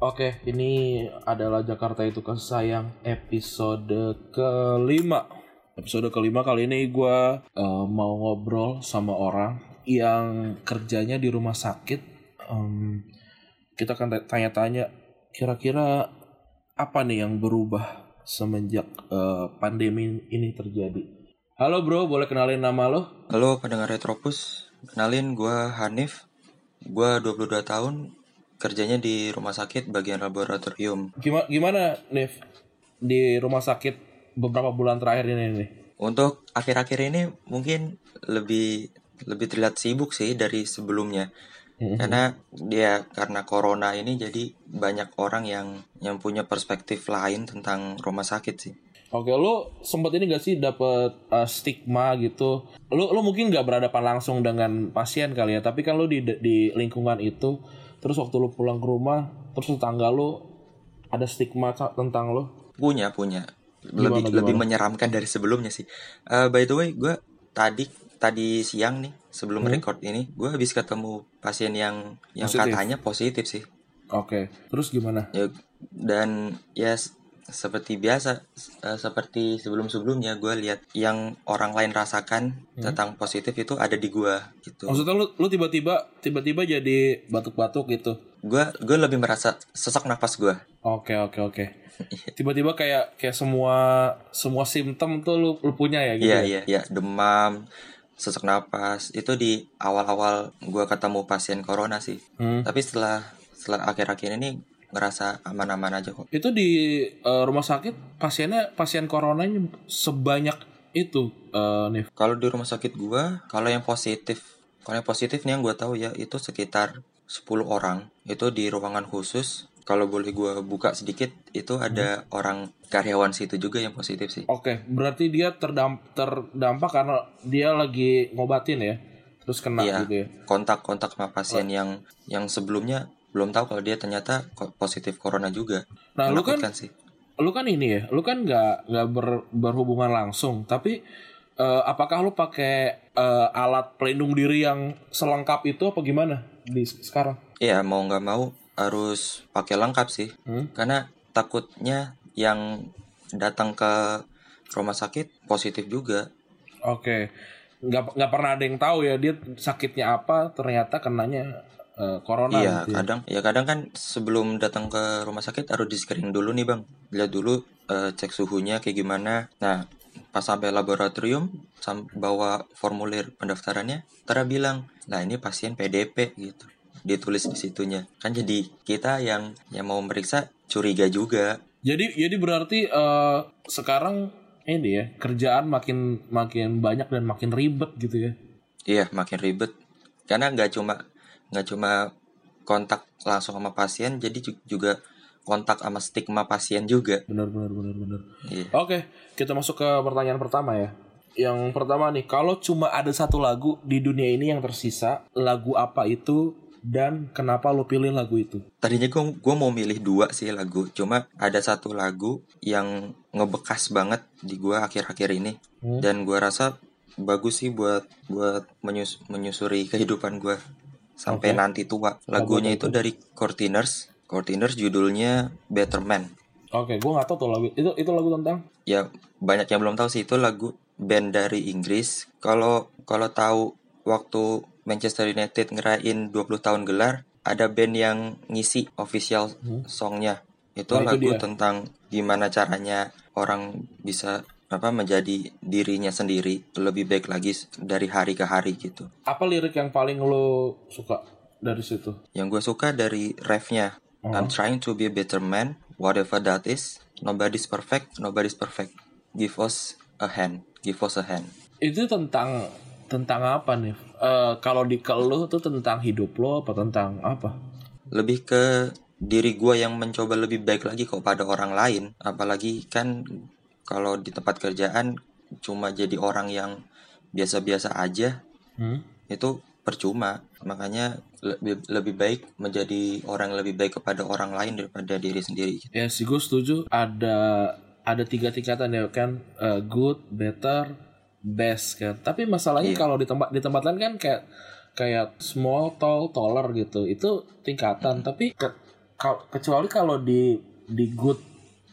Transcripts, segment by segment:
Oke, ini adalah Jakarta itu kasih sayang episode kelima. Episode kelima kali ini gue uh, mau ngobrol sama orang yang kerjanya di rumah sakit. Um, kita akan tanya-tanya kira-kira apa nih yang berubah semenjak uh, pandemi ini terjadi. Halo bro, boleh kenalin nama lo? Halo pendengar Retropus, kenalin gue Hanif, gue 22 tahun, kerjanya di rumah sakit bagian laboratorium. Gimana, gimana Nev? Di rumah sakit beberapa bulan terakhir ini nih? Untuk akhir-akhir ini mungkin lebih lebih terlihat sibuk sih dari sebelumnya. Mm-hmm. Karena dia karena corona ini jadi banyak orang yang yang punya perspektif lain tentang rumah sakit sih. Oke, lo sempat ini gak sih dapat uh, stigma gitu? Lo lo mungkin gak berhadapan langsung dengan pasien kali ya, tapi kan lo di di lingkungan itu, terus waktu lo pulang ke rumah, terus tetangga lo ada stigma tentang lo? Punya, punya. Lebih gimana, lebih menyeramkan dari sebelumnya sih. Uh, by the way, gue tadi tadi siang nih sebelum hmm? record ini, gue habis ketemu pasien yang yang positif. katanya positif sih. Oke, terus gimana? Ya, dan ya yes, seperti biasa uh, seperti sebelum-sebelumnya gue lihat yang orang lain rasakan hmm. tentang positif itu ada di gue gitu. Maksudnya lu lu tiba-tiba tiba-tiba jadi batuk-batuk gitu. Gue gue lebih merasa sesak nafas gue. Oke oke oke. Tiba-tiba kayak kayak semua semua simptom tuh lu, lu punya ya gitu. Iya ya? iya iya demam sesak napas itu di awal-awal gue ketemu pasien corona sih. Hmm. Tapi setelah setelah akhir-akhir ini ngerasa aman-aman aja kok. Itu di uh, rumah sakit pasiennya pasien coronanya sebanyak itu uh, nih. Kalau di rumah sakit gua, kalau yang positif, kalau yang positif nih yang gua tahu ya itu sekitar 10 orang. Itu di ruangan khusus. Kalau boleh gua buka sedikit, itu ada hmm. orang karyawan situ juga yang positif sih. Oke, okay, berarti dia terdamp terdampak karena dia lagi ngobatin ya. Terus kena iya, gitu ya. Kontak-kontak sama pasien oh. yang yang sebelumnya belum tahu kalau dia ternyata positif corona juga. Nah, lu kan sih. Lu kan ini ya, lu kan nggak nggak ber, berhubungan langsung, tapi uh, apakah lu pakai uh, alat pelindung diri yang selengkap itu apa gimana di sekarang? Iya, mau nggak mau harus pakai lengkap sih, hmm? karena takutnya yang datang ke rumah sakit positif juga. Oke, nggak nggak pernah ada yang tahu ya dia sakitnya apa, ternyata kenanya uh, corona iya gitu ya. kadang ya kadang kan sebelum datang ke rumah sakit harus di screening dulu nih bang. Lihat dulu uh, cek suhunya kayak gimana. Nah pas sampai laboratorium bawa formulir pendaftarannya Tara bilang nah ini pasien PDP gitu. Ditulis di situnya. Kan jadi kita yang yang mau meriksa curiga juga. Jadi jadi berarti uh, sekarang ini ya kerjaan makin makin banyak dan makin ribet gitu ya? Iya makin ribet. Karena nggak cuma nggak cuma kontak langsung sama pasien jadi juga kontak sama stigma pasien juga benar benar benar benar iya. oke kita masuk ke pertanyaan pertama ya yang pertama nih kalau cuma ada satu lagu di dunia ini yang tersisa lagu apa itu dan kenapa lo pilih lagu itu? Tadinya gue gue mau milih dua sih lagu, cuma ada satu lagu yang ngebekas banget di gue akhir-akhir ini hmm? dan gue rasa bagus sih buat buat menyus, menyusuri kehidupan gue sampai okay. nanti tua. Lagunya itu dari Cortiners. Cortiners judulnya Better Man. Oke, okay, gue gak tau tuh lagu itu itu lagu tentang. Ya banyak yang belum tahu sih itu lagu band dari Inggris. Kalau kalau tahu waktu Manchester United ngerain 20 tahun gelar, ada band yang ngisi official hmm. songnya. Itu nah, lagu itu tentang gimana caranya orang bisa apa menjadi dirinya sendiri lebih baik lagi dari hari ke hari gitu. Apa lirik yang paling lo suka dari situ? Yang gue suka dari refnya. Oh. I'm trying to be a better man, whatever that is. Nobody's perfect, nobody's perfect. Give us a hand, give us a hand. Itu tentang tentang apa nih? Eh, kalau di ke lu tuh tentang hidup lo apa tentang apa? Lebih ke diri gue yang mencoba lebih baik lagi kepada orang lain. Apalagi kan kalau di tempat kerjaan cuma jadi orang yang biasa-biasa aja, Hmm? itu percuma. Makanya lebih, lebih baik menjadi orang yang lebih baik kepada orang lain daripada diri sendiri. Ya sih gue setuju ada ada tiga tingkatan ya kan Eh, good, better, best kan. Tapi masalahnya Iya. kalau di tempat di tempat lain kan kayak kayak small, tall, taller gitu. Itu tingkatan. Tapi ke- kal- kecuali kalau di di good,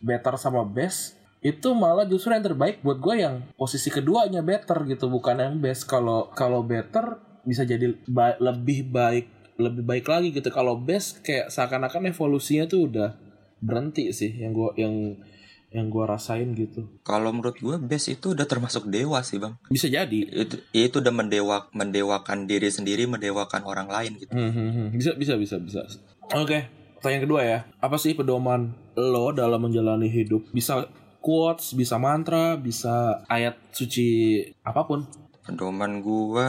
better sama best itu malah justru yang terbaik buat gue yang posisi keduanya better gitu bukan yang best. Kalau kalau better bisa jadi ba- lebih baik lebih baik lagi gitu. Kalau best kayak seakan-akan evolusinya tuh udah berhenti sih yang gua yang yang gua rasain gitu. Kalau menurut gue best itu udah termasuk dewa sih bang. bisa jadi. Itu itu udah mendewak mendewakan diri sendiri, mendewakan orang lain gitu. Hmm, hmm, hmm. bisa bisa bisa bisa. Oke pertanyaan kedua ya. Apa sih pedoman lo dalam menjalani hidup? Bisa quotes bisa mantra bisa ayat suci apa pun Pedoman gua,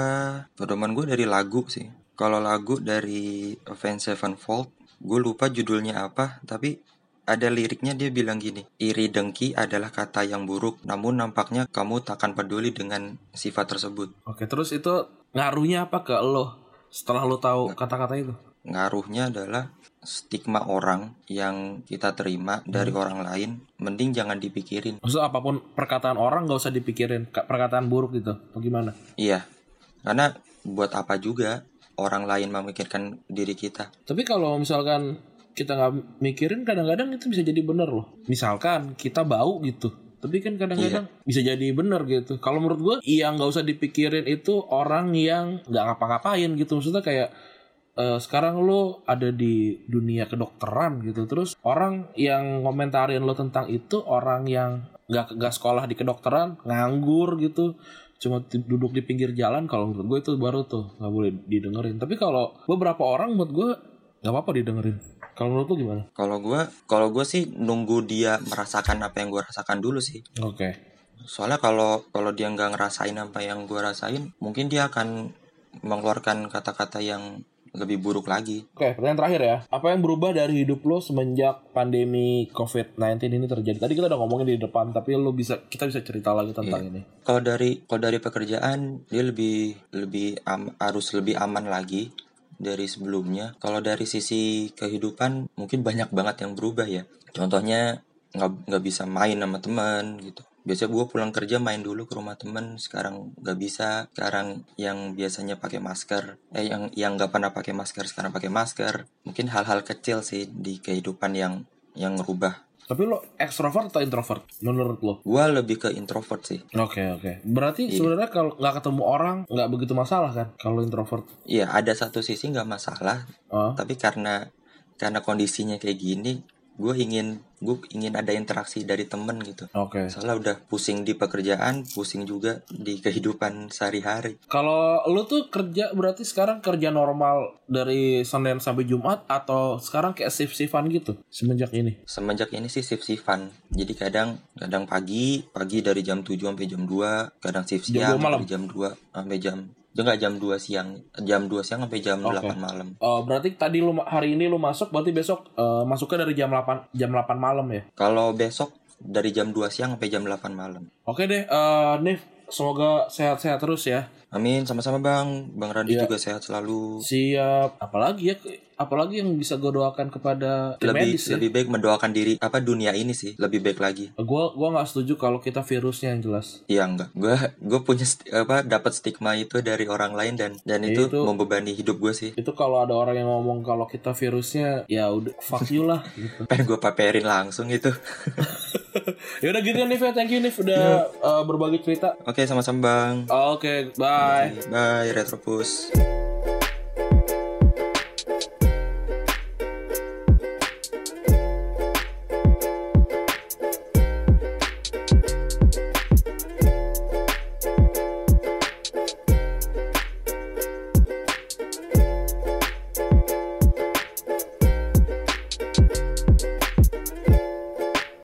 pedoman gua dari lagu sih. Kalau lagu dari Avenged Sevenfold, gue lupa judulnya apa, tapi ada liriknya dia bilang gini, iri dengki adalah kata yang buruk, namun nampaknya kamu takkan peduli dengan sifat tersebut. oke terus itu ngaruhnya apa ke lo setelah lo tahu kata-kata itu Ngaruhnya adalah stigma orang yang kita terima dari orang lain, mending jangan dipikirin. Maksudnya apa pun perkataan orang nggak usah dipikirin Ka- perkataan buruk gitu bagaimana Iya, karena buat apa juga orang lain memikirkan diri kita. Tapi kalau misalkan kita nggak mikirin kadang-kadang itu bisa jadi bener loh. Misalkan kita bau gitu. Tapi kan kadang-kadang bisa jadi bener gitu. Kalau menurut gue, yang nggak usah dipikirin itu orang yang nggak ngapa-ngapain gitu. Maksudnya kayak eh, sekarang lo ada di dunia kedokteran gitu. Terus orang yang komentarin lo tentang itu orang yang nggak nggak sekolah di kedokteran, nganggur gitu. Cuma duduk di pinggir jalan kalau menurut gue itu baru tuh nggak boleh didengerin. Tapi kalau beberapa orang menurut gue nggak apa-apa didengerin. Kalau menurut lu gimana? Kalau gua, kalau gua sih nunggu dia merasakan apa yang gua rasakan dulu sih. oke. Soalnya kalau kalau dia nggak ngerasain apa yang gua rasain, mungkin dia akan mengeluarkan kata-kata yang lebih buruk lagi. oke pertanyaan terakhir ya apa yang berubah dari hidup lo semenjak pandemi covid-19 ini terjadi tadi kita udah ngomongin di depan tapi lo bisa kita bisa cerita lagi tentang ini Kalau dari kalau dari pekerjaan dia lebih lebih am- harus lebih aman lagi dari sebelumnya. Kalau dari sisi kehidupan mungkin banyak banget yang berubah ya. Contohnya nggak nggak bisa main sama teman gitu. Biasanya gue pulang kerja main dulu ke rumah temen, sekarang nggak bisa. Sekarang yang biasanya pakai masker, eh yang yang nggak pernah pakai masker sekarang pakai masker. Mungkin hal-hal kecil sih di kehidupan yang yang ngerubah. tapi lo ekstrovert atau introvert menurut lo Gue lebih ke introvert sih. oke oke berarti sebenarnya kalau nggak ketemu orang nggak begitu masalah kan kalau introvert Iya, ada satu sisi nggak masalah, oh tapi karena karena kondisinya kayak gini gue ingin gue ingin ada interaksi dari temen gitu oke soalnya udah pusing di pekerjaan pusing juga di kehidupan sehari-hari Kalau lu tuh kerja berarti sekarang kerja normal dari Senin sampai Jumat atau sekarang kayak shift-shiftan gitu semenjak ini? semenjak ini sih shift shiftan jadi kadang kadang pagi pagi dari jam 7 sampai jam 2 kadang shift Jam siang 2 malam? dari jam 2 sampai jam enggak jam 2 siang jam 2 siang sampai jam Oke. 8 malam Oh, berarti tadi lu hari ini lu masuk berarti besok eh, masuknya dari jam 8 jam 8 malam ya. kalau besok dari jam 2 siang sampai jam 8 malam Oke deh, eh Nif, semoga sehat-sehat terus ya. amin sama-sama bang bang Randi Iya. juga sehat selalu Siap. Apalagi ya apalagi yang bisa gue doakan kepada tim lebih medis ya. lebih baik mendoakan diri apa dunia ini sih lebih baik lagi Gua gua nggak setuju kalau kita virusnya yang jelas. Iya enggak gue gue punya apa dapat stigma itu dari orang lain dan dan Ya, itu, itu- membebani hidup gue sih Itu kalau ada orang yang ngomong kalau kita virusnya ya udah fuck you lah gitu. pengen gue paperin langsung itu ya udah gitu ya Nif ya. Thank you Nif udah eh, berbagi cerita. oke sama-sama bang Oke, bye. bye retropus